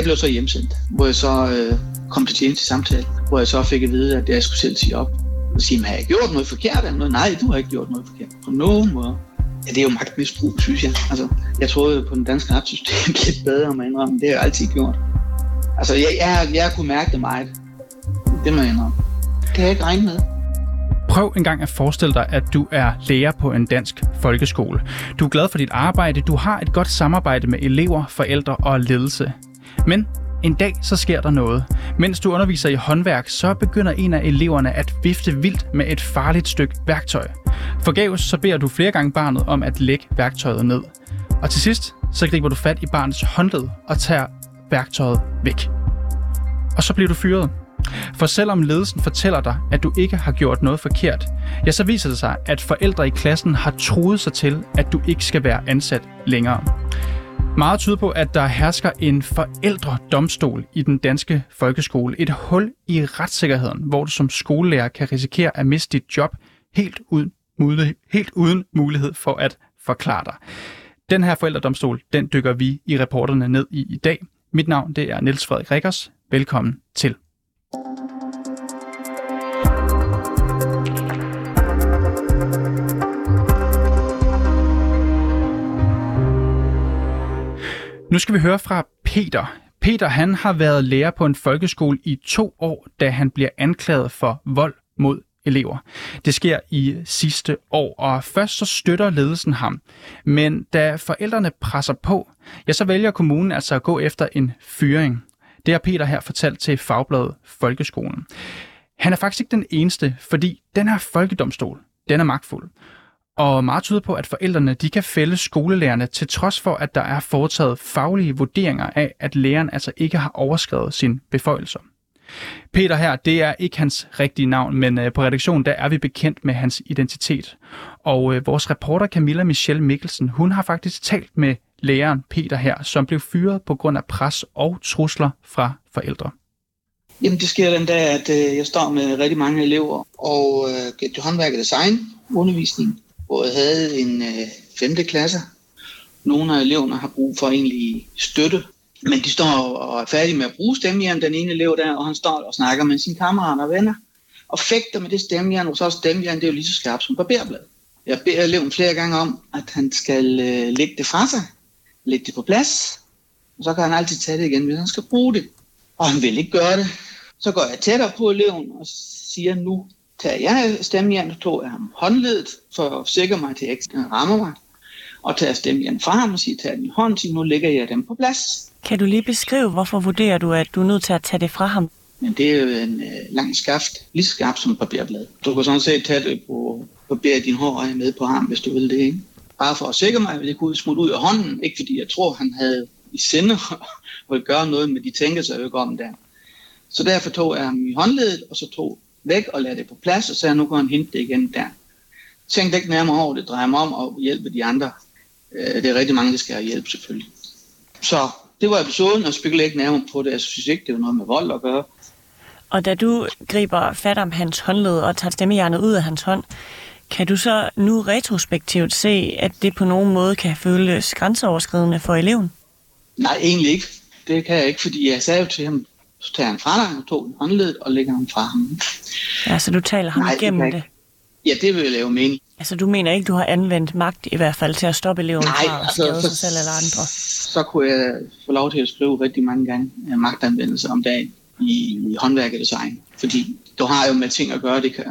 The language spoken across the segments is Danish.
Jeg blev så hjemsendt, hvor jeg så øh, kom til tjeneste samtale, hvor jeg så fik at vide, at jeg skulle selv sige op. Og sige, har jeg gjort noget forkert eller noget? Nej, du har ikke gjort noget forkert. På nogen måde. Ja, det er jo magtmisbrug, synes jeg. Altså, jeg troede på den danske retssystem lidt bedre, man indrømme. Det har jeg altid gjort. Altså, jeg, jeg, jeg kunne mærke det meget. Det må jeg indrømme. Det kan jeg ikke regne med. Prøv engang at forestille dig, at du er lærer på en dansk folkeskole. Du er glad for dit arbejde, du har et godt samarbejde med elever, forældre og ledelse. Men en dag så sker der noget. Mens du underviser i håndværk, så begynder en af eleverne at vifte vildt med et farligt stykke værktøj. Forgæves så beder du flere gange barnet om at lægge værktøjet ned. Og til sidst så griber du fat i barnets håndled og tager værktøjet væk. Og så bliver du fyret. For selvom ledelsen fortæller dig, at du ikke har gjort noget forkert, ja, så viser det sig, at forældre i klassen har troet sig til, at du ikke skal være ansat længere. Meget tyder på, at der hersker en forældredomstol i den danske folkeskole. Et hul i retssikkerheden, hvor du som skolelærer kan risikere at miste dit job helt uden, mulighed, helt uden mulighed for at forklare dig. Den her forældredomstol, den dykker vi i reporterne ned i i dag. Mit navn det er Niels Frederik Rikkers. Velkommen til. Nu skal vi høre fra Peter. Peter han har været lærer på en folkeskole i to år, da han bliver anklaget for vold mod elever. Det sker i sidste år, og først så støtter ledelsen ham. Men da forældrene presser på, ja, så vælger kommunen altså at gå efter en fyring. Det har Peter her fortalt til Fagbladet Folkeskolen. Han er faktisk ikke den eneste, fordi den her folkedomstol, den er magtfuld. Og meget tyder på, at forældrene de kan fælde skolelærerne til trods for, at der er foretaget faglige vurderinger af, at læreren altså ikke har overskrevet sin beføjelser. Peter her, det er ikke hans rigtige navn, men øh, på redaktionen der er vi bekendt med hans identitet. Og øh, vores reporter Camilla Michelle Mikkelsen, hun har faktisk talt med læreren Peter her, som blev fyret på grund af pres og trusler fra forældre. Jamen det sker den dag, at øh, jeg står med rigtig mange elever og øh, håndværk og design undervisning hvor jeg havde en øh, 5. klasse. Nogle af eleverne har brug for egentlig støtte, men de står og er færdige med at bruge stemmejern, den ene elev der, og han står og snakker med sine kammerater og venner, og fægter med det stemmejern, og så stemmejern, det er jo lige så skarpt som barberblad. Jeg beder eleven flere gange om, at han skal øh, lægge det fra sig, lægge det på plads, og så kan han altid tage det igen, hvis han skal bruge det. Og han vil ikke gøre det. Så går jeg tættere på eleven og siger, nu tager jeg stemmejern, tog jeg ham håndledet, for at sikre mig, at jeg ikke rammer mig, og tager stemmejern fra ham og siger, tag den i hånden, siger, nu lægger jeg dem på plads. Kan du lige beskrive, hvorfor vurderer du, at du er nødt til at tage det fra ham? Men det er jo en øh, lang skaft, lige så skarp som papirblad. Du kan sådan set tage det på papir i din hår og med på ham, hvis du vil det, ikke? Bare for at sikre mig, at det kunne smutte ud af hånden, ikke fordi jeg tror, han havde i sinde at gøre noget med de tænker sig ikke om der. Så derfor tog jeg ham i håndledet, og så tog væk og lade det på plads, og sagde, nu kan han hente det igen der. Tænk ikke nærmere over det, drejer mig om at hjælpe de andre. Øh, det er rigtig mange, der skal have hjælp selvfølgelig. Så det var episoden, og spekulerer ikke nærmere på det. Jeg synes ikke, det var noget med vold at gøre. Og da du griber fat om hans håndled og tager stemmejernet ud af hans hånd, kan du så nu retrospektivt se, at det på nogen måde kan føles grænseoverskridende for eleven? Nej, egentlig ikke. Det kan jeg ikke, fordi jeg sagde jo til ham, så tager han fra dig og tog håndledet og lægger ham fra ham. Ja, så du taler ham Nej, igennem det, det? Ja, det vil jeg jo mene. Altså, du mener ikke, du har anvendt magt i hvert fald til at stoppe eleven Nej, fra at altså, skade så- sig selv eller andre? Så kunne jeg få lov til at skrive rigtig mange gange øh, magtanvendelse om dagen i, i håndværk og design. Fordi du har jo med ting at gøre, det kan,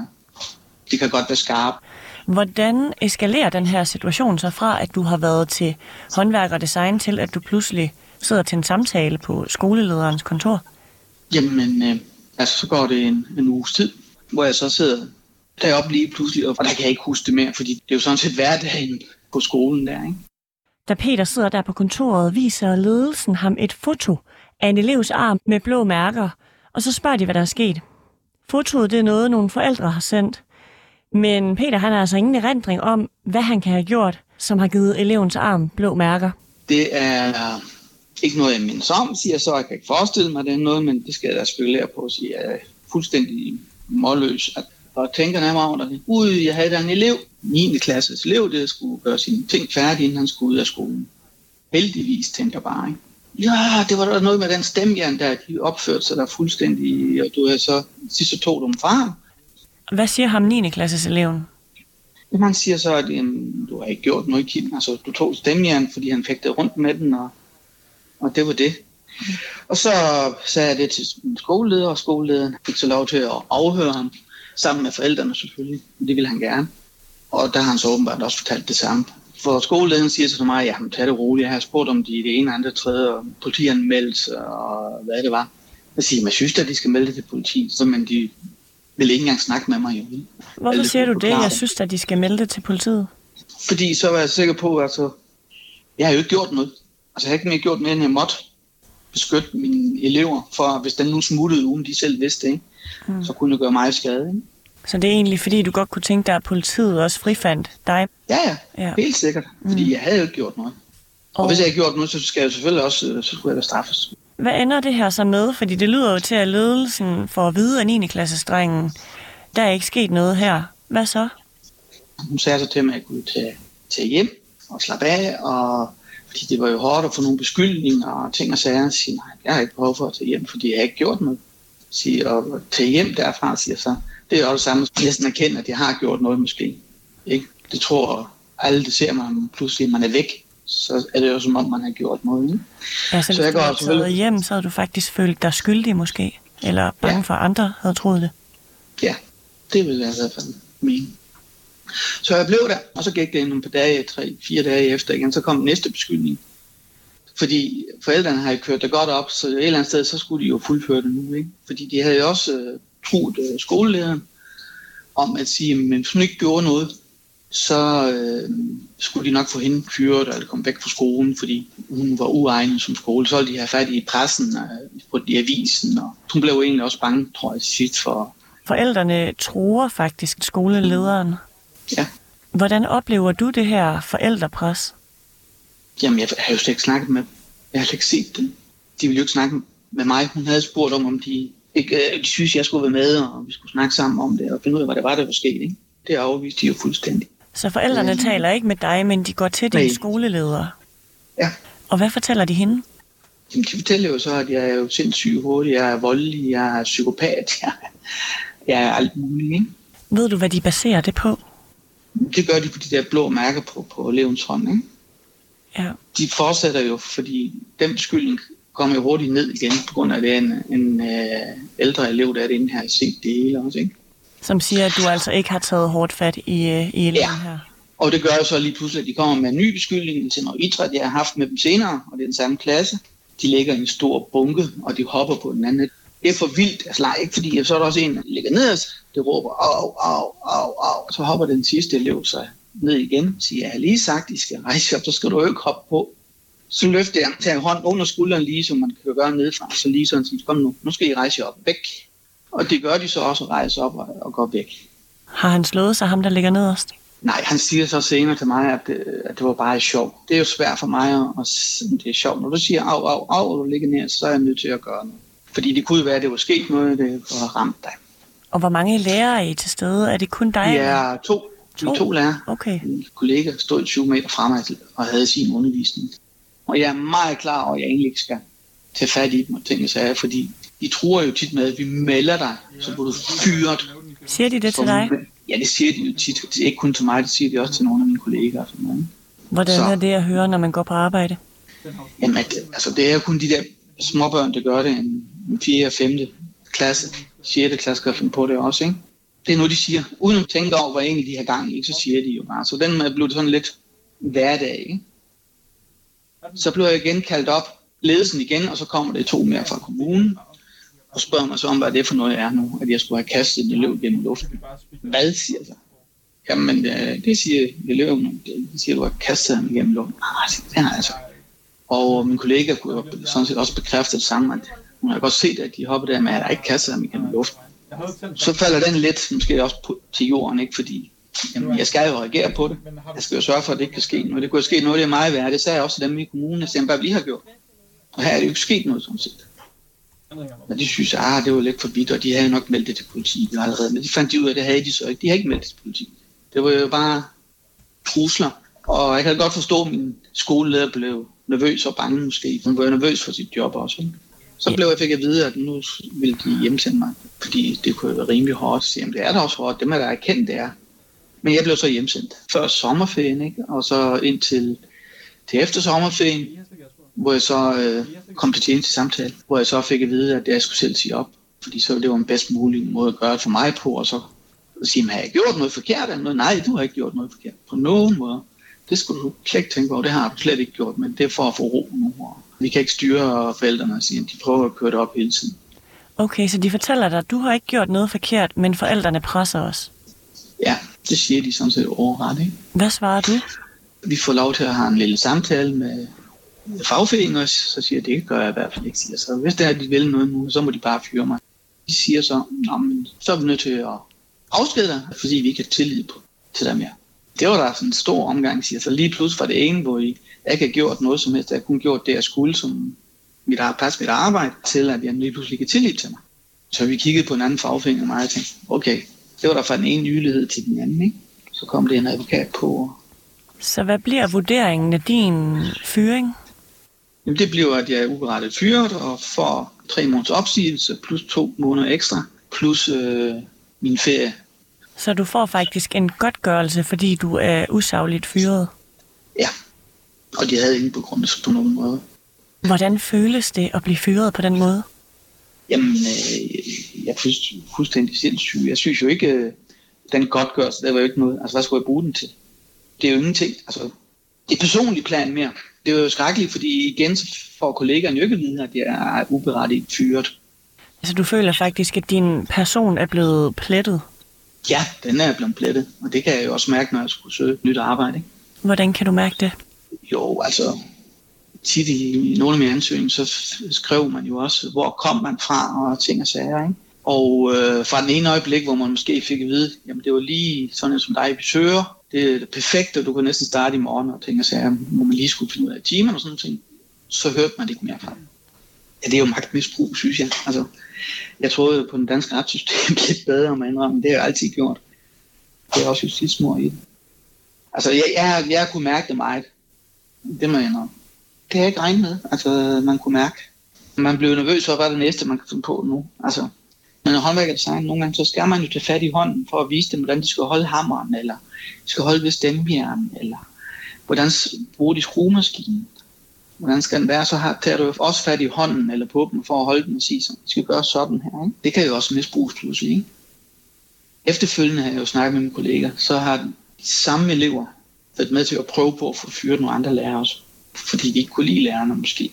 det kan godt være skarpt. Hvordan eskalerer den her situation så fra, at du har været til håndværk og design, til at du pludselig sidder til en samtale på skolelederens kontor? Jamen, øh, altså så går det en, en uges tid, hvor jeg så sidder deroppe lige pludselig, og der kan jeg ikke huske det mere, fordi det er jo sådan set hverdagen på skolen der, ikke? Da Peter sidder der på kontoret, viser ledelsen ham et foto af en elevs arm med blå mærker, og så spørger de, hvad der er sket. Fotoet det er noget, nogle forældre har sendt. Men Peter han har altså ingen erindring om, hvad han kan have gjort, som har givet elevens arm blå mærker. Det er ikke noget, jeg mindes om, siger så. Jeg kan ikke forestille mig, det er noget, men det skal jeg da spekulere på, siger jeg. Er fuldstændig målløs. At, og tænker nærmere over det. Ud, jeg havde der en elev, 9. klasses elev, der skulle gøre sine ting færdige, inden han skulle ud af skolen. Heldigvis, tænker jeg bare. Ikke? Ja, det var der noget med den stemmejern der, de opførte sig der fuldstændig, og du havde så sidst så tog dem fra. Hvad siger ham 9. klasses eleven? Jamen, han siger så, at jamen, du har ikke gjort noget, Kim. Altså, du tog stemmejern, fordi han fik det rundt med den, og, og det var det. Og så sagde jeg det til min skoleleder, og skolelederen fik så lov til at afhøre ham, sammen med forældrene selvfølgelig. Det ville han gerne. Og der har han så åbenbart også fortalt det samme. For skolelederen siger så til mig, jamen tag det roligt, jeg har spurgt om de det ene, andre, tredje, og politianmeldelse og hvad det var. Jeg siger, jeg synes at de skal melde det til politiet, så men de vil ikke engang snakke med mig. Jo. Hvorfor Alle siger du det? Jeg synes, at de skal melde det til politiet. Fordi så var jeg sikker på, at altså, jeg har jo ikke gjort noget. Altså jeg har ikke mere gjort mere, end jeg måtte beskytte mine elever, for hvis den nu smuttede, uden de selv vidste ikke? Mm. så kunne det gøre mig skade. Ikke? Så det er egentlig, fordi du godt kunne tænke dig, at politiet også frifandt dig. Ja, ja, Ja. ja, helt sikkert. Fordi Mm. jeg havde jo ikke gjort noget. Og, Og- hvis jeg ikke gjort noget, så skal jeg selvfølgelig også, øh, så skulle jeg da straffes. Hvad ender det her så med? Fordi det lyder jo til, at ledelsen får at vide af 9. klassestrengen, der er ikke sket noget her. Hvad så? Hun sagde så til mig, at jeg kunne tage, tage hjem og slappe af, og fordi det var jo hårdt at få nogle beskyldninger og ting og sager. Jeg siger, nej, jeg har ikke behov for at tage hjem, fordi jeg har ikke gjort noget. Sige, og tage hjem derfra, siger så. Det er jo det samme, som næsten erkende, at jeg har gjort noget måske. Ikke? Det tror alle, det ser man, pludselig at man er væk. Så er det jo som om, man har gjort noget. Ikke? Altså, Så jeg du går selvfølgelig- taget hjem, så havde du faktisk følt dig skyldig måske. Eller bange Ja. for, at andre havde troet det. Ja, det vil jeg i hvert fald mene. Så jeg blev der, og så gik det nogle par dage, tre, fire dage efter igen, så kom den næste beskyldning. Fordi forældrene havde kørt det godt op, så et eller andet sted, så skulle de jo fuldføre det nu. Ikke? Fordi de havde jo også øh, truet øh, skolelederen om at sige, at hvis hun ikke gjorde noget, så øh, skulle de nok få hende fyret eller komme væk fra skolen, fordi hun var uegnet som skole. Så ville de have fat i pressen og på i avisen, og hun blev jo egentlig også bange, tror jeg, sidst for, Forældrene tror faktisk skolelederen. Ja. Hvordan oplever du det her forældrepres? Jamen, jeg har jo slet ikke snakket med dem. Jeg har slet ikke set dem. De ville jo ikke snakke med mig. Hun havde spurgt om, om de ikke, øh, de synes, jeg skulle være med, og vi skulle snakke sammen om det, og finde ud af, hvad det var, der var sket. Ikke? Det afviste de jo fuldstændig. Så forældrene Øh. taler ikke med dig, men de går til din Nej. skoleleder. Ja. Og hvad fortæller de hende? Jamen, de fortæller jo så, at jeg er jo sindssyg hovedet, jeg er voldelig, jeg er psykopat, jeg, jeg er alt muligt. Ikke? Ved du, hvad de baserer det på? Det gør de på de der blå mærker på, på elevens hånd. Ikke? Ja. De fortsætter jo, fordi den beskyldning kommer jo hurtigt ned igen, på grund af, at det er en, en øh, ældre elev, der er inde her, set det hele også. Ikke? Som siger, at du altså ikke har taget hårdt fat i, øh, i eleven Ja. her. Og det gør jo så lige pludselig, at de kommer med en ny beskyldning til noget idræt, jeg har haft med dem senere, og det er den samme klasse. De ligger i en stor bunke, og de hopper på den anden. Det er for vildt, altså nej, ikke fordi, så er der også en, der ligger ned, det råber, au, au, au, au, så hopper den sidste elev sig ned igen, siger, jeg har lige sagt, I skal rejse op, så skal du jo ikke hoppe på. Så løfter jeg, tager hånden under skulderen lige, som man kan gøre nedefra, så lige sådan siger, kom nu, nu skal I rejse op, væk. Og det gør de så også, at rejse op og, og gå væk. Har han slået sig, ham der ligger nederst? Nej, han siger så senere til mig, at, øh, at det var bare sjov. Det er jo svært for mig at, at det er sjovt. Når du siger au, au, au, og du ligger ned, så er jeg nødt til at gøre noget. Fordi det kunne jo være, at det var sket noget, det kunne have ramt dig. Og hvor mange lærere er I til stede? Er det kun dig? Er to, er to lærere. Okay. En kollega stod 20 meter fra mig og havde sin undervisning. Og jeg er meget klar over, at jeg egentlig ikke skal tage fat i dem og ting og sager, fordi de tror jo tit med, at vi melder dig, så bliver du fyret. Siger de det til dig? Ja, det siger de jo tit. Det er ikke kun til mig, det siger de også til nogle af mine kollegaer. Og sådan noget. Hvordan Så. er det at høre, når man går på arbejde? Jamen, at, altså, det er jo kun de der småbørn, der gør det. En 4. og 5. klasse, 6. klasse kan finde på det også, ikke? Det er nu, de siger. Uden at tænke over, hvad egentlig de har gang i, så siger de jo bare. Så den blev det sådan lidt hverdag, ikke? Så blev jeg igen kaldt op, ledelsen igen, og så kommer det to mere fra kommunen, og spørger mig så om, hvad det er for noget jeg er nu, at jeg skulle have kastet en elev gennem luften. Hvad, siger jeg så? Jamen, øh, det siger eleven, det siger du har kastet ham gennem luften. Ah, det er altså. Og min kollega kunne jo sådan set også bekræfte det samme, at hun har godt set, at de hopper der med, at der ikke kastet ham igennem luften. Så falder den lidt måske også på, til jorden, ikke? fordi jamen, jeg skal jo reagere på det. Jeg skal jo sørge for, at det ikke kan ske noget. Det kunne ske noget, det er meget værd. Det sagde jeg også til dem i kommunen, at hvad vi lige har gjort. Og her er det jo ikke sket noget sådan set. Men de synes, at ah, det var lidt for vidt, og de havde nok meldt det til politiet allerede. Men de fandt de ud af, at det havde de så ikke. De havde ikke meldt det til politiet. Det var jo bare trusler Og jeg kan godt forstå, at min skoleleder blev nervøs og bange måske. Hun var nervøs for sit job også. Ikke? Så blev jeg fik at vide, at nu ville de hjemsende mig, fordi det kunne være rimelig hårdt. Jamen, det er da også hårdt, det må jeg da erkende, det er. Men jeg blev så hjemsendt. Før sommerferien, ikke? og så ind til, til efter sommerferien, hvor jeg så øh, kom til tjeneste samtale, hvor jeg så fik at vide, at jeg skulle selv sige op, fordi så det var en bedst mulig måde at gøre det for mig på, og så sige, har jeg gjort noget forkert eller noget? Nej, du har ikke gjort noget forkert på nogen måde. Det skulle du slet ikke tænke over, det har du slet ikke gjort, men det er for at få ro nu. Vi kan ikke styre forældrene og sige, at de prøver at køre det op hele tiden. Okay, så de fortæller dig, at du har ikke gjort noget forkert, men forældrene presser os. Ja, det siger de sådan set overret, ikke? Hvad svarer du? Vi får lov til at have en lille samtale med fagforeningen også, så siger jeg, det gør jeg i hvert fald ikke. Siger. Så hvis det er, at de vil noget nu, så må de bare fyre mig. De siger så, men så er vi nødt til at afskede dig, fordi vi ikke har tillid på, til dig mere. Det var der sådan en stor omgang, siger så lige pludselig fra det ene, hvor I ikke har gjort noget som helst, jeg kun gjort det, jeg skulle, som mit pas mit arbejde, til at jeg lige pludselig ikke tillid til mig. Så vi kiggede på en anden fagforening og mig og tænkte, okay, det var der fra den ene ydelighed til den anden, ikke? Så kom det en advokat på. Så hvad bliver vurderingen af din fyring? Jamen det bliver, at jeg er uberettet fyret og får tre måneders opsigelse plus to måneder ekstra, plus øh, min ferie. Så du får faktisk en godtgørelse, fordi du er usagligt fyret? Ja, og de havde ingen begrundelse på nogen måde. Hvordan føles det at blive fyret på den måde? Jamen, øh, jeg er fuldstændig sindssyg. Jeg synes jo ikke, øh, den godtgørelse, der var jo ikke noget. Altså, hvad skulle jeg bruge den til? Det er jo ingenting. Altså, det er personlig plan mere. Det er jo skrækkeligt, fordi igen så får kollegaerne jo ikke at vide, at jeg er uberettiget fyret. Altså, du føler faktisk, at din person er blevet plettet? Ja, den er blevet plettet, og det kan jeg jo også mærke, når jeg skulle søge nyt arbejde. Ikke? Hvordan kan du mærke det? Jo, altså, tit i nogle af mine ansøgninger, så skrev man jo også, hvor kom man fra og ting og sager. Ikke? Og øh, fra den ene øjeblik, hvor man måske fik at vide, jamen det var lige sådan som dig, vi søger, det er det perfekte, og du kan næsten starte i morgen og ting og sager, hvor man lige skulle finde ud af timen og sådan noget, så hørte man det ikke mere fra Ja, det er jo magtmisbrug, synes jeg. Altså, jeg troede på den danske retssystem lidt bedre, om indrømme, men det har jeg altid gjort. Det er også justitsmor i det. Altså, jeg, jeg, jeg kunne mærke det meget. Det må jeg indrømme. Det har jeg ikke regnet med. Altså, man kunne mærke. Man blev nervøs for, hvad er det næste, man kan finde på nu. Altså, men når håndværker design, nogle gange, så skal man jo tage fat i hånden for at vise dem, hvordan de skal holde hammeren, eller de skal holde ved stemmejern, eller hvordan bruger de skruemaskinen. Hvordan skal den være? Så har, tager du også fat i hånden eller på dem for at holde den og sige, så vi skal gøre sådan her. Ikke? Det kan jo også misbruges pludselig. Ikke? Efterfølgende har jeg jo snakket med mine kolleger, så har de samme elever været med til at prøve på at få fyret nogle andre lærere også, fordi de ikke kunne lide lærerne måske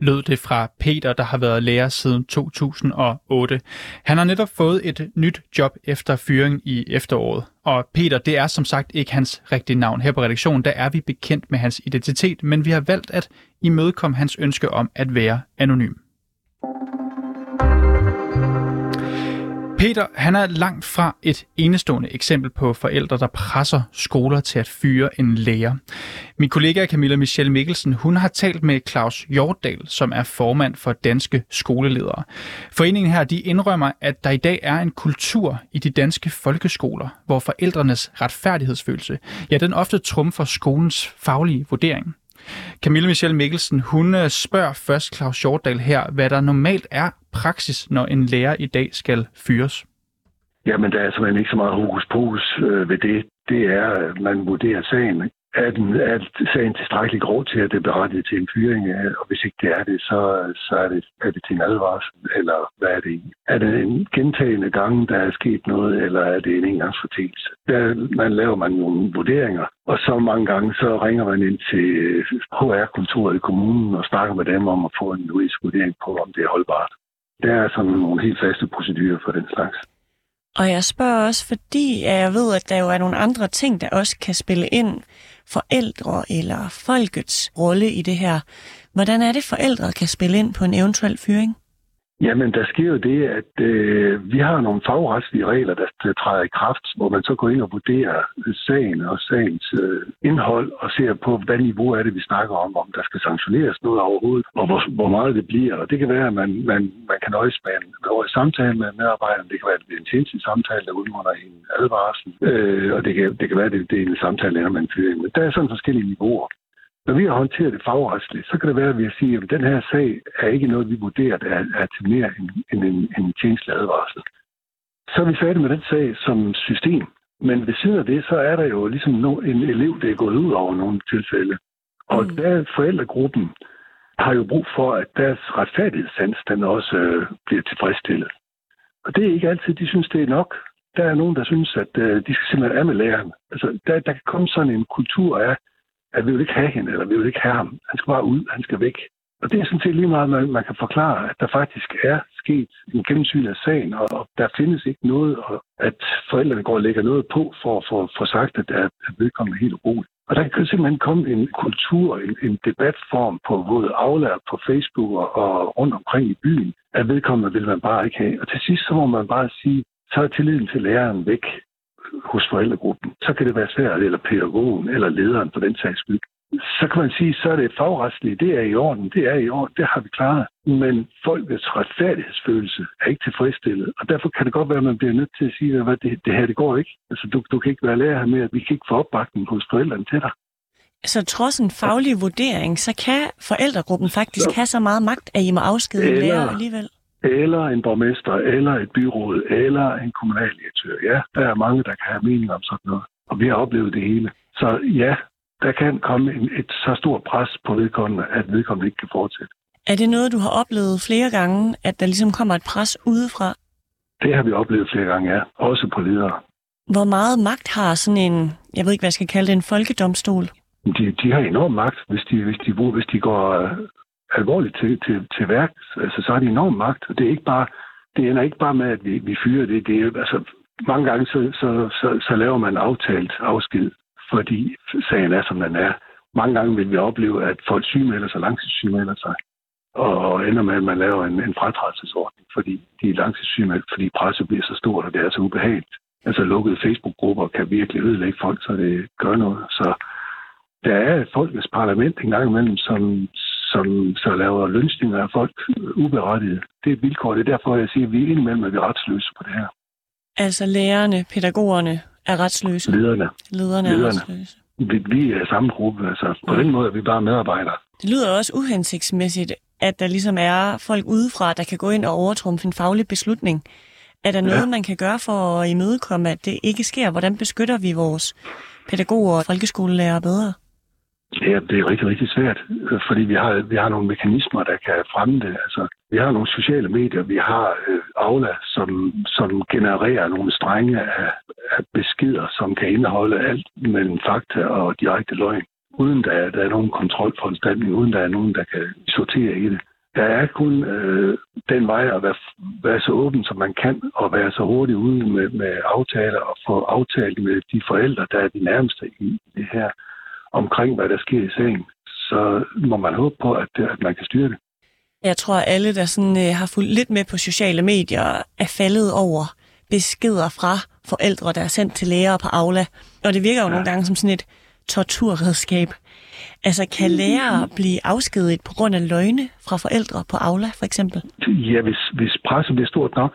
lød det fra Peter, der har været lærer siden 2008. Han har netop fået et nyt job efter fyring i efteråret. Og Peter, det er som sagt ikke hans rigtige navn. Her på redaktionen, der er vi bekendt med hans identitet, men vi har valgt at imødekomme hans ønske om at være anonym. Peter, han er langt fra et enestående eksempel på forældre, der presser skoler til at fyre en lærer. Min kollega Camilla Michelle Mikkelsen, hun har talt med Claus Hjortdal, som er formand for Danske Skoleledere. Foreningen her, de indrømmer, at der i dag er en kultur i de danske folkeskoler, hvor forældrenes retfærdighedsfølelse, ja, den ofte trumfer skolens faglige vurdering. Camille Michelle Mikkelsen, hun øh, spørger først Claus Shortdal her, hvad der normalt er praksis, når en lærer i dag skal fyres. Jamen, der er simpelthen ikke så meget hokus pokus øh, ved det. Det er, at man vurderer sagen er, den, er sagen tilstrækkeligt grov til, at det er berettiget til en fyring? Og hvis ikke det er det, så, så er, det, er det til en advarsel, eller hvad er det? Er det en gentagende gang, der er sket noget, eller er det en engangsfortælse? Der man laver man nogle vurderinger, og så mange gange, så ringer man ind til øh, HR-kontoret i kommunen og snakker med dem om at få en juridisk vurdering på, om det er holdbart. Der er sådan nogle helt faste procedurer for den slags. Og jeg spørger også, fordi jeg ved, at der jo er nogle andre ting, der også kan spille ind forældre eller folkets rolle i det her. Hvordan er det, forældre kan spille ind på en eventuel fyring? Jamen, der sker jo det, at øh, vi har nogle fagretslige regler, der, der træder i kraft, hvor man så går ind og vurderer sagen og sagens øh, indhold og ser på, hvad niveau er det, vi snakker om, om der skal sanktioneres noget overhovedet, og hvor, hvor meget det bliver. Og det kan være, at man, man, man kan nøjes med en, en samtale med medarbejderen. Det kan være, at det er en tjenestelig samtale, der udmunder en advarsel. Øh, og det kan, det kan være, at det, det er en samtale, der man fyring. Men der er sådan forskellige niveauer. Når vi har håndteret det fagretsligt, så kan det være, at vi siger, at den her sag er ikke noget, vi vurderer, der er, er til mere end, end en, en tjenestelig advarsel. Så er vi færdige med den sag som system. Men ved siden af det, så er der jo ligesom en elev, der er gået ud over nogle tilfælde. Og mm. der forældregruppen har jo brug for, at deres retfærdighedssans, den også øh, bliver tilfredsstillet. Og det er ikke altid, de synes, det er nok. Der er nogen, der synes, at øh, de skal simpelthen af med læreren. Altså, der, der kan komme sådan en kultur af, at vi vil ikke have hende, eller vi vil ikke have ham. Han skal bare ud, han skal væk. Og det er sådan set lige meget, man, man kan forklare, at der faktisk er sket en gennemsyn af sagen, og, og der findes ikke noget, og at forældrene går og lægger noget på for at få sagt, at, at vedkommende er helt roligt. Og der kan simpelthen komme en kultur, en, en debatform på både aflær på Facebook og, og rundt omkring i byen, at vedkommende vil man bare ikke have. Og til sidst så må man bare sige, så er tilliden til læreren væk hos forældregruppen, så kan det være svært, eller pædagogen, eller lederen på den sags skyld. Så kan man sige, så er det fagretslige, det er i orden, det er i orden, det har vi klaret. Men folkets retfærdighedsfølelse er ikke tilfredsstillet, og derfor kan det godt være, at man bliver nødt til at sige, at det, det her det går ikke. Altså, du, du kan ikke være lærer med, at vi kan ikke få opbakning hos forældrene til dig. Så trods en faglig vurdering, så kan forældregruppen faktisk så. have så meget magt, at I må afskede eller, lærer alligevel? Eller en borgmester, eller et byråd, eller en kommunaldirektør. Ja, der er mange, der kan have mening om sådan noget. Og vi har oplevet det hele. Så ja, der kan komme en, et så stort pres på vedkommende, at vedkommende ikke kan fortsætte. Er det noget, du har oplevet flere gange, at der ligesom kommer et pres udefra? Det har vi oplevet flere gange, ja. Også på ledere. Hvor meget magt har sådan en, jeg ved ikke, hvad jeg skal kalde det, en folkedomstol? De, de har enorm magt, hvis de, hvis de, hvis de går alvorligt til, til, til værk, altså, så har de enorm magt. Og det er ikke bare, det ender ikke bare med, at vi, vi fyrer det. det er, altså, mange gange så, så, så, så laver man aftalt afsked, fordi sagen er, som den er. Mange gange vil vi opleve, at folk sygemelder sig, langtidssygemelder sig, og ender med, at man laver en, en fratrædelsesordning, fordi de er langtidssygemeldt, fordi presset bliver så stort, og det er så ubehageligt. Altså lukkede Facebook-grupper kan virkelig ødelægge folk, så det gør noget. Så der er et folkets parlament en gang imellem, som, som så laver lønsninger af folk uberettiget. Det er et vilkår. Det er derfor, jeg siger, at vi er indimellem er vi retsløse på det her. Altså lærerne, pædagogerne er retsløse? Lederne. Lederne, Lederne. er retsløse. Vi, vi er samme gruppe. Altså, på den måde er vi bare medarbejdere. Det lyder også uhensigtsmæssigt, at der ligesom er folk udefra, der kan gå ind og overtrumfe en faglig beslutning. Er der noget, ja. man kan gøre for at imødekomme, at det ikke sker? Hvordan beskytter vi vores pædagoger og folkeskolelærer bedre? Ja, det er rigtig, rigtig svært, øh, fordi vi har, vi har nogle mekanismer, der kan fremme det. Altså, vi har nogle sociale medier, vi har øh, Aula, som, som genererer nogle strenge af, af beskeder, som kan indeholde alt mellem fakta og direkte løgn, uden der, der er nogen kontrolforanstaltning, uden der er nogen, der kan sortere i det. Der er kun øh, den vej at være, være så åben, som man kan, og være så hurtig ude med, med aftaler og få aftalt med de forældre, der er de nærmeste i det her omkring, hvad der sker i sagen, så må man håbe på, at, at man kan styre det. Jeg tror, at alle, der sådan, øh, har fulgt lidt med på sociale medier, er faldet over beskeder fra forældre, der er sendt til lærere på Aula. Og det virker jo ja. nogle gange som sådan et torturredskab. Altså, kan lærere blive afskediget på grund af løgne fra forældre på Aula, for eksempel? Ja, hvis, hvis presset bliver stort nok,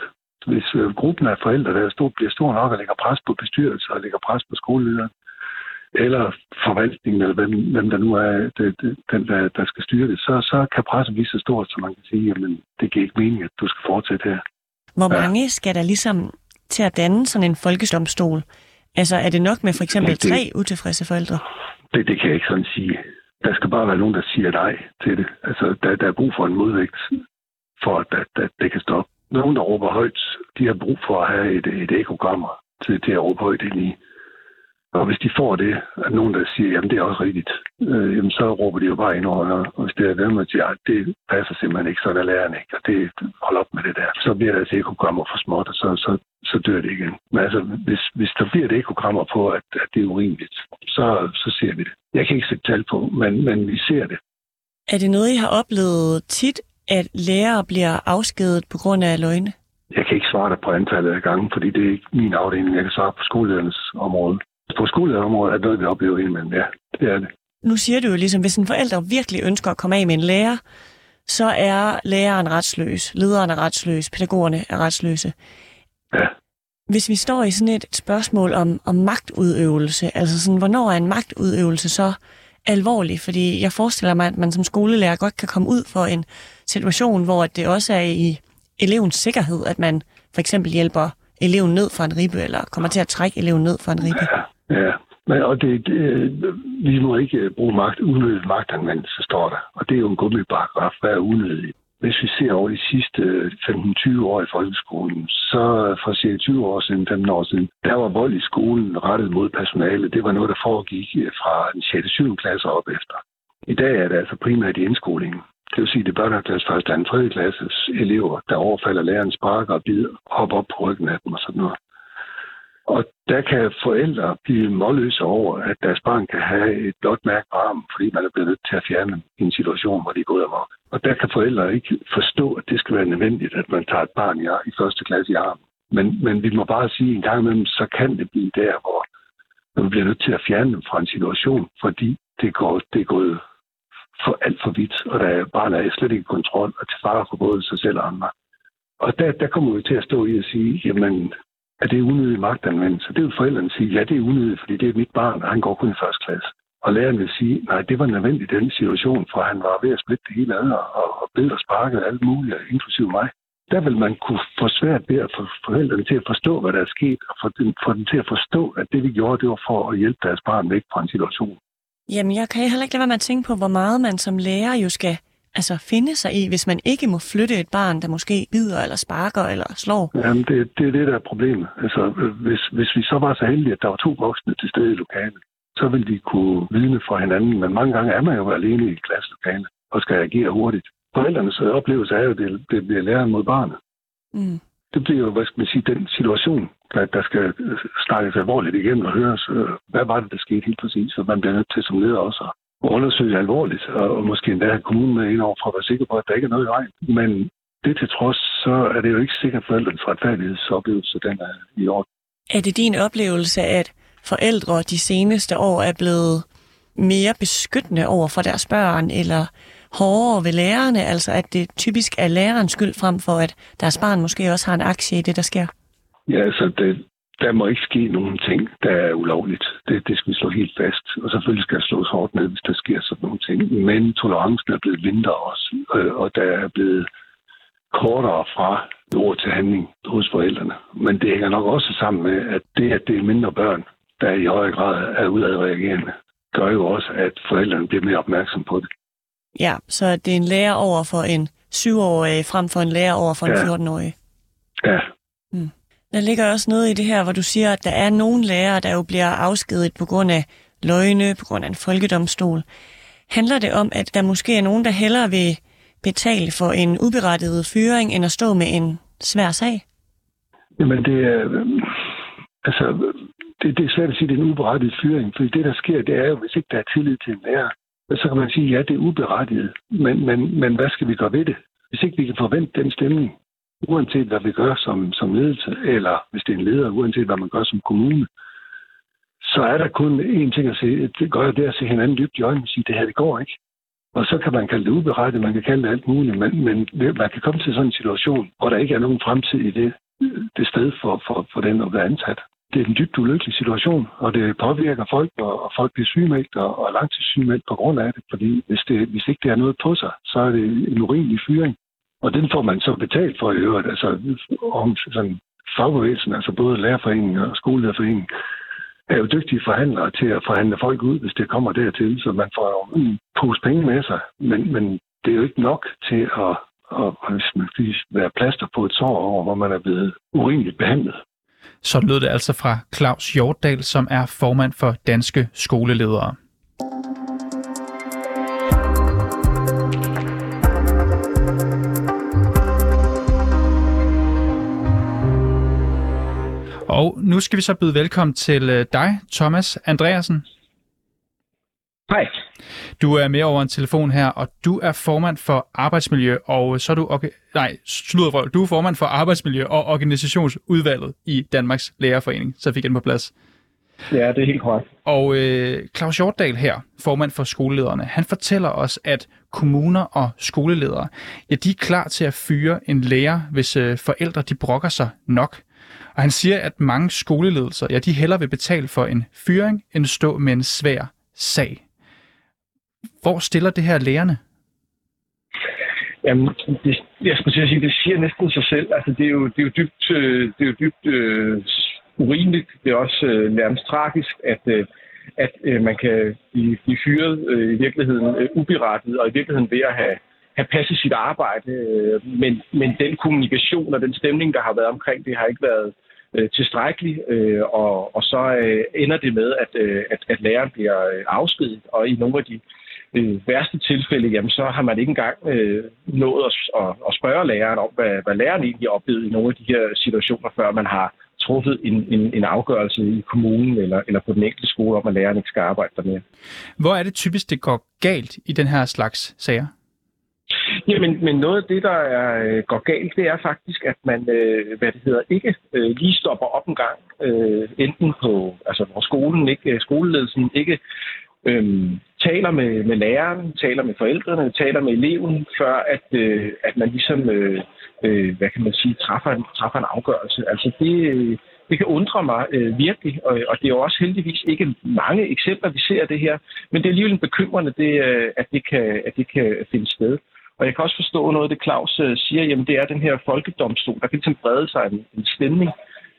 hvis øh, gruppen af forældre der er stor, bliver stor nok og lægger pres på bestyrelser og lægger pres på skolelederen, eller forvaltningen, eller hvem, hvem der nu er det, det, den, der, der skal styre det, så, så kan presset blive så stort, så man kan sige, at det giver ikke mening, at du skal fortsætte her. Hvor mange ja. skal der ligesom til at danne sådan en folkedomstol? Altså, er det nok med for eksempel det, tre utilfredse forældre? Det, det kan jeg ikke sådan sige. Der skal bare være nogen, der siger nej til det. Altså, der, der er brug for en modvægt, for at, at, at det kan stoppe. Nogen, der råber højt, de har brug for at have et, et ekogrammer til, til at råbe højt ind i. Og hvis de får det, at nogen der siger, jamen det er også rigtigt, øh, jamen så råber de jo bare ind over, og hvis det er dem, der siger, at det passer simpelthen ikke, så er der læreren ikke, og det hold op med det der. Så bliver deres ekogrammer for småt, og så, så, så dør det igen. Men altså, hvis, hvis der bliver et ekogrammer på, at, at det er urimeligt, så, så ser vi det. Jeg kan ikke sætte tal på, men, men vi ser det. Er det noget, I har oplevet tit, at lærere bliver afskedet på grund af løgne? Jeg kan ikke svare dig på antallet af gange, fordi det er ikke min afdeling. Jeg kan svare på skoleledernes område. På skolelederområdet er noget, vi oplever indimellem. Ja, det er det. Nu siger du jo ligesom, hvis en forælder virkelig ønsker at komme af med en lærer, så er læreren retsløs, lederen er retsløs, pædagogerne er retsløse. Ja. Hvis vi står i sådan et spørgsmål om, om magtudøvelse, altså sådan, hvornår er en magtudøvelse så alvorlig? Fordi jeg forestiller mig, at man som skolelærer godt kan komme ud for en situation, hvor det også er i elevens sikkerhed, at man for eksempel hjælper eleven ned fra en ribbe, eller kommer til at trække eleven ned fra en ribbe. Ja, ja. Men, og det, det, vi må ikke øh, bruge magt, unødig magtanvendelse, står der. Og det er jo en gummiparagraf, hvad er unødigt. Hvis vi ser over de sidste øh, 15-20 år i folkeskolen, så fra cirka 20 år siden, 15 år siden, der var vold i skolen rettet mod personale. Det var noget, der foregik øh, fra den 6. 7. klasse op efter. I dag er det altså primært i indskolingen. Det vil sige, at det er børneklasse, første, og 3. klasses elever, der overfalder læreren, sparker og bider, hopper op på ryggen af dem og sådan noget. Og der kan forældre blive målløse over, at deres barn kan have et blåt mærke på armen, fordi man er blevet nødt til at fjerne dem i en situation, hvor de er gået amok. Og der kan forældre ikke forstå, at det skal være nødvendigt, at man tager et barn i, i første klasse i armen. Men, men vi må bare sige, at en gang imellem, så kan det blive der, hvor man bliver nødt til at fjerne dem fra en situation, fordi det, går, det er gået for alt for vidt, og der barnet er slet ikke i kontrol og til fare for både sig selv og andre. Og der, der kommer vi til at stå i og sige, jamen, at det unødig magtanvendelse? Det vil forældrene sige, ja, det er unødigt, fordi det er mit barn, og han går kun i første klasse. Og læreren vil sige, nej, det var nødvendigt i den situation, for han var ved at splitte det hele ad og, og bede og sparke alt muligt, inklusive mig. Der vil man kunne få svært ved at få forældrene til at forstå, hvad der er sket, og få dem, få dem til at forstå, at det vi gjorde, det var for at hjælpe deres barn væk fra en situation. Jamen, jeg kan heller ikke lade være med at tænke på, hvor meget man som lærer jo skal altså finde sig i, hvis man ikke må flytte et barn, der måske bider eller sparker eller slår? Jamen, det, det er det, der er problemet. Altså, hvis, hvis vi så var så heldige, at der var to voksne til stede i lokalet, så ville de kunne vidne for hinanden. Men mange gange er man jo alene i klasselokalet og skal agere hurtigt. Forældrenes oplevelse er jo, at det, det bliver læreren mod barnet. Mm. Det bliver jo, hvad skal man sige, den situation, der, der skal snakkes alvorligt igen og høres, øh, hvad var det, der skete helt præcis, så man bliver nødt til som leder også undersøge alvorligt, og måske endda have kommunen med ind over for at være sikker på, at der ikke er noget i vejen. Men det til trods, så er det jo ikke sikkert, at forældrenes retfærdighedsoplevelse den er i orden. Er det din oplevelse, at forældre de seneste år er blevet mere beskyttende over for deres børn, eller hårdere ved lærerne, altså at det typisk er lærerens skyld frem for, at deres barn måske også har en aktie i det, der sker? Ja, altså det, der må ikke ske nogen ting, der er ulovligt. Det, det skal vi slå helt fast. Og selvfølgelig skal der slås hårdt ned, hvis der sker sådan nogle ting. Men tolerancen er blevet mindre også, øh, og der er blevet kortere fra ord til handling hos forældrene. Men det hænger nok også sammen med, at det, at det er mindre børn, der i højere grad er udadreagerende, gør jo også, at forældrene bliver mere opmærksom på det. Ja, så det er en lærer over for en syvårig frem for en lærer over for en ja. 14-årig. Ja, der ligger også noget i det her, hvor du siger, at der er nogle lærere, der jo bliver afskedet på grund af løgne, på grund af en folkedomstol. Handler det om, at der måske er nogen, der hellere vil betale for en uberettiget fyring, end at stå med en svær sag? Jamen, det er, altså, det, det er svært at sige, at det er en uberettiget fyring, for det, der sker, det er jo, hvis ikke der er tillid til en lærer, så kan man sige, ja, det er uberettiget, men, men, men hvad skal vi gøre ved det? Hvis ikke vi kan forvente den stemning, uanset hvad vi gør som, som ledelse, eller hvis det er en leder, uanset hvad man gør som kommune, så er der kun én ting at se, det gør det at se hinanden dybt i øjnene og sige, det her, det går ikke. Og så kan man kalde det uberettet, man kan kalde det alt muligt, men, men man kan komme til sådan en situation, hvor der ikke er nogen fremtid i det, det sted for, for, for den at være ansat. Det er en dybt ulykkelig situation, og det påvirker folk, og, folk bliver sygemeldt og, og langtidssygemeldt på grund af det, fordi hvis, det, hvis ikke det er noget på sig, så er det en urimelig fyring. Og den får man så betalt for i øvrigt, altså om sådan fagbevægelsen, altså både lærerforeningen og skolelærerforeningen, er jo dygtige forhandlere til at forhandle folk ud, hvis det kommer dertil, så man får jo en pose penge med sig. Men, men det er jo ikke nok til at, at, at være plaster på et sår over, hvor man er blevet urimeligt behandlet. Så lød det altså fra Claus Hjortdal, som er formand for Danske Skoleledere. Og nu skal vi så byde velkommen til øh, dig, Thomas Andreasen. Hej. Du er med over en telefon her, og du er formand for arbejdsmiljø, og så er du... Okay, nej, sluddervrøv. Du er formand for arbejdsmiljø og organisationsudvalget i Danmarks Lærerforening, så fik jeg den på plads. Ja, det er helt korrekt. Og øh, Claus Hjortdal her, formand for skolelederne, han fortæller os, at kommuner og skoleledere, ja, de er klar til at fyre en lærer, hvis øh, forældre de brokker sig nok. Og han siger, at mange skoleledelser, ja, de hellere vil betale for en fyring, end stå med en svær sag. Hvor stiller det her lærerne? Jamen, det, jeg skulle sige, det siger næsten sig selv. Altså, det er jo, det er jo dybt, øh, det er jo dybt øh, urimeligt. Det er også øh, nærmest tragisk, at, øh, at øh, man kan blive, blive fyret øh, i virkeligheden øh, uberettiget, og i virkeligheden ved at have, have passet sit arbejde. Øh, men, men den kommunikation og den stemning, der har været omkring det, har ikke været øh, tilstrækkelig, øh, og, og så øh, ender det med, at, øh, at, at læreren bliver øh, afskediget, afskedet, og i nogle af de øh, værste tilfælde, jamen, så har man ikke engang øh, nået at, at, at spørge læreren om, hvad, hvad læreren egentlig oplevede i nogle af de her situationer, før man har truffet en, en, en afgørelse i kommunen eller, eller på den enkelte skole om, at læreren ikke skal arbejde der mere. Hvor er det typisk, det går galt i den her slags sager? Jamen, men noget af det, der er, øh, går galt, det er faktisk, at man, øh, hvad det hedder, ikke øh, lige stopper op en gang, øh, enten på, altså hvor skolen ikke, øh, skoleledelsen ikke øh, taler med, med læreren, taler med forældrene, taler med eleven, før at, øh, at man ligesom, øh, øh, hvad kan man sige, træffer en, træffer en afgørelse. Altså det, øh, det kan undre mig øh, virkelig, og, og det er jo også heldigvis ikke mange eksempler, vi ser det her, men det er alligevel bekymrende, det, øh, at, det kan, at det kan finde sted. Og jeg kan også forstå noget af det, Claus øh, siger, jamen det er den her folkedomstol, der kan ligesom brede sig en, en stemning.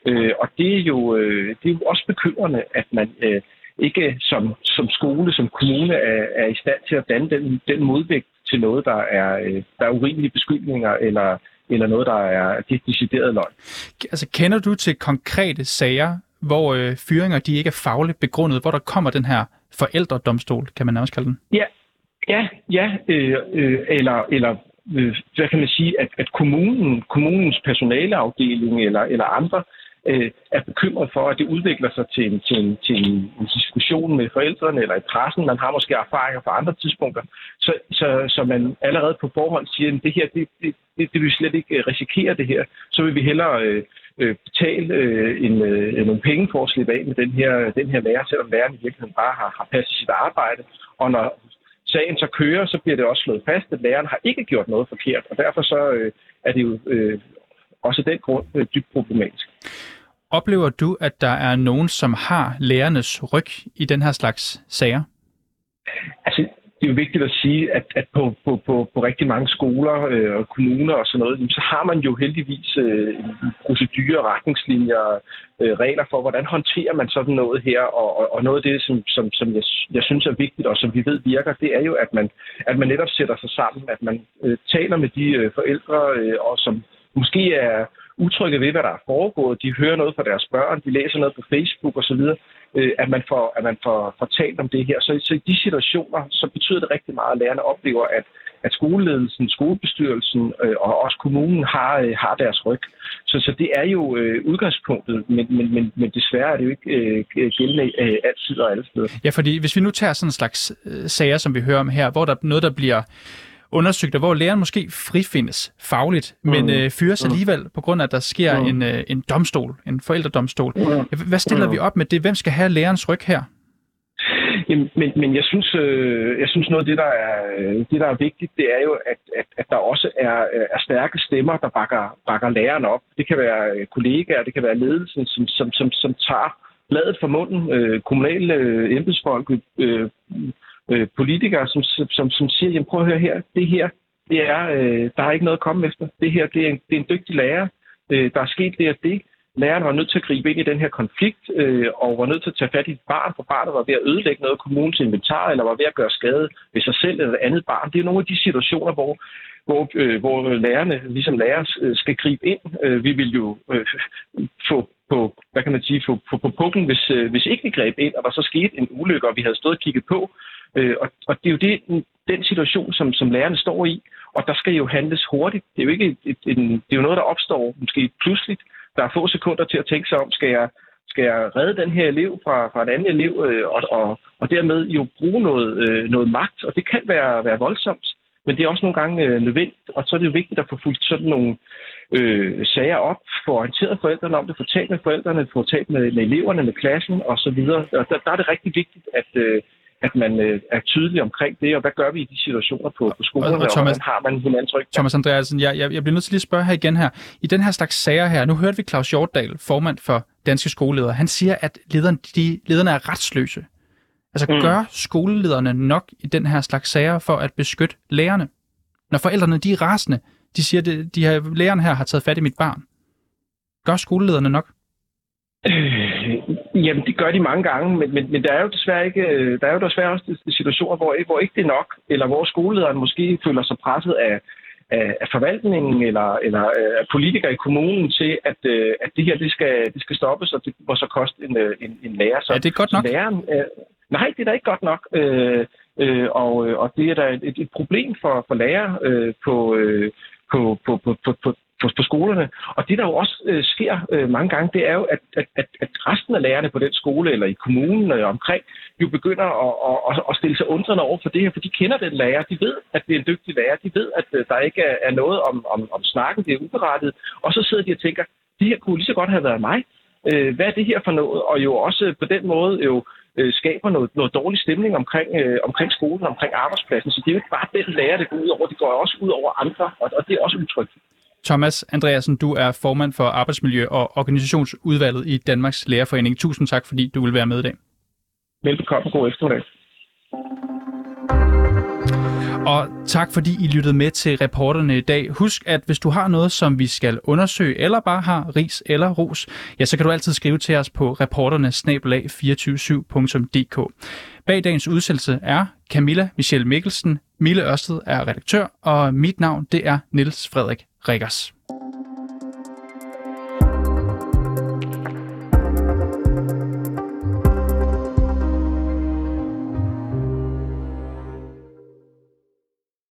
Øh, og det er, jo, øh, det er jo også bekymrende, at man øh, ikke som, som skole, som kommune er, er i stand til at danne den, den modvægt til noget, der er, øh, der er urimelige beskyldninger eller, eller noget, der er decideret løgn. Altså kender du til konkrete sager, hvor øh, fyringer de ikke er fagligt begrundet, hvor der kommer den her forældredomstol, kan man også kalde den? Ja, Ja, ja, øh, øh, eller, eller øh, hvad kan man sige, at, at kommunen, kommunens personaleafdeling eller, eller andre øh, er bekymret for, at det udvikler sig til en, til, en, til en, diskussion med forældrene eller i pressen. Man har måske erfaringer fra andre tidspunkter, så, så, så man allerede på forhånd siger, at det her, det, det, det, det vil slet ikke øh, risikere det her. Så vil vi hellere øh, øh, betale øh, en, øh, nogle penge for at slippe af med den her, den her lærer, selvom læreren i virkeligheden bare har, har passet sit arbejde. Og når sagen så kører, så bliver det også slået fast, at læreren har ikke gjort noget forkert, og derfor så øh, er det jo øh, også den grund øh, dybt problematisk. Oplever du, at der er nogen, som har lærernes ryg i den her slags sager? Altså, det er jo vigtigt at sige, at, at på, på, på, på rigtig mange skoler øh, og kommuner og sådan noget, så har man jo heldigvis øh, procedurer, retningslinjer, øh, regler for, hvordan håndterer man sådan noget her. Og, og, og noget af det, som, som, som jeg, jeg synes er vigtigt, og som vi ved virker, det er jo, at man, at man netop sætter sig sammen, at man øh, taler med de øh, forældre, øh, og som måske er utrygge ved, hvad der er foregået. De hører noget fra deres børn, de læser noget på Facebook osv., øh, at man får, at man får, får talt om det her. Så, så i de situationer, så betyder det rigtig meget, at lærerne oplever, at, at skoleledelsen, skolebestyrelsen øh, og også kommunen har, øh, har deres ryg. Så, så det er jo øh, udgangspunktet, men, men, men, men desværre er det jo ikke øh, gældende øh, altid og alle steder. Ja, fordi hvis vi nu tager sådan en slags øh, sager, som vi hører om her, hvor der er noget, der bliver undersøgt, hvor læreren måske frifindes fagligt, mm. men øh, fyres mm. alligevel på grund af, at der sker mm. en, øh, en domstol, en forældredomstol. Mm. Hvad stiller mm. vi op med det? Hvem skal have lærerens ryg her? Jamen, men, men jeg synes, øh, jeg synes noget af det, der er, det, der er vigtigt, det er jo, at, at, at der også er, er stærke stemmer, der bakker, bakker læreren op. Det kan være kollegaer, det kan være ledelsen, som, som, som, som tager bladet fra munden, øh, kommunale øh, embedsfolk, øh, øh, politikere, som, som, som siger, jamen prøv at høre her, det her, det er, øh, der er ikke noget at komme efter. Det her, det er en, det er en dygtig lærer. Øh, der er sket det og det. Læreren var nødt til at gribe ind i den her konflikt, øh, og var nødt til at tage fat i et barn, for barnet var ved at ødelægge noget af kommunens inventar, eller var ved at gøre skade ved sig selv eller et andet barn. Det er nogle af de situationer, hvor, hvor, øh, hvor lærerne, ligesom lærer, øh, skal gribe ind. Øh, vi vil jo øh, få på, hvad kan man sige, få, på, på pukken, hvis, øh, hvis ikke vi greb ind, og der så skete en ulykke, og vi havde stået og kigget på, Øh, og, og det er jo det, den situation, som, som lærerne står i, og der skal jo handles hurtigt. Det er jo ikke et, et, en, det er jo noget, der opstår måske pludseligt. Der er få sekunder til at tænke sig om, skal jeg, Skal jeg redde den her elev fra, fra en anden elev, øh, og, og, og dermed jo bruge noget, øh, noget magt, og det kan være, være voldsomt. Men det er også nogle gange øh, nødvendigt, og så er det jo vigtigt at få fulgt sådan nogle øh, sager op, få orienteret forældrene om det, få talt med forældrene, få talt med, med eleverne, med klassen osv. Og der, der er det rigtig vigtigt, at, øh, at man øh, er tydelig omkring det, og hvad gør vi i de situationer på, på skolerne, og, og, Thomas, og har man hinandens ryg? Thomas Andreasen, jeg, jeg, jeg bliver nødt til lige at spørge her igen her. I den her slags sager her, nu hørte vi Claus Hjortdal, formand for Danske Skoleledere, han siger, at lederne, de, lederne er retsløse. Altså mm. gør skolelederne nok i den her slags sager for at beskytte lærerne? Når forældrene de er rasende, de siger, at de her, læreren her har taget fat i mit barn. Gør skolelederne nok? Øh, jamen, det gør de mange gange, men, men, men der er jo desværre ikke, øh, der er jo desværre også situationer, hvor, hvor ikke det er nok, eller hvor skolelederen måske føler sig presset af, af, af forvaltningen eller, eller øh, af politikere i kommunen til, at, øh, at det her det skal, det skal stoppes, og det må så koste en, en, en lærer. Så, er det godt nok? Læreren, øh, nej, det er da ikke godt nok. Øh, øh, og, og det er da et, et problem for, for lærere øh, på, øh, på, på, på, på, på, på, på skolerne. Og det, der jo også øh, sker øh, mange gange, det er jo, at, at, at, at resten af lærerne på den skole eller i kommunen og omkring jo begynder at, at, at stille sig undrende over for det her, for de kender den lærer. De ved, at det er en dygtig lærer. De ved, at øh, der ikke er, er noget om, om, om snakken. Det er uberettet. Og så sidder de og tænker, det her kunne lige så godt have været mig. Øh, hvad er det her for noget? Og jo også på den måde jo øh, skaber noget, noget dårlig stemning omkring, øh, omkring skolen, omkring arbejdspladsen. Så det er jo ikke bare den lærer, det går ud over. Det går også ud over andre, og, og det er også utrygt. Thomas Andreasen, du er formand for Arbejdsmiljø- og Organisationsudvalget i Danmarks Lærerforening. Tusind tak, fordi du vil være med i dag. Velbekomme. God eftermiddag. Mm. Og tak fordi I lyttede med til reporterne i dag. Husk, at hvis du har noget, som vi skal undersøge, eller bare har ris eller ros, ja, så kan du altid skrive til os på reporterne-247.dk. Bag dagens udsendelse er Camilla Michelle Mikkelsen, Mille Ørsted er redaktør, og mit navn det er Niels Frederik Rikkers.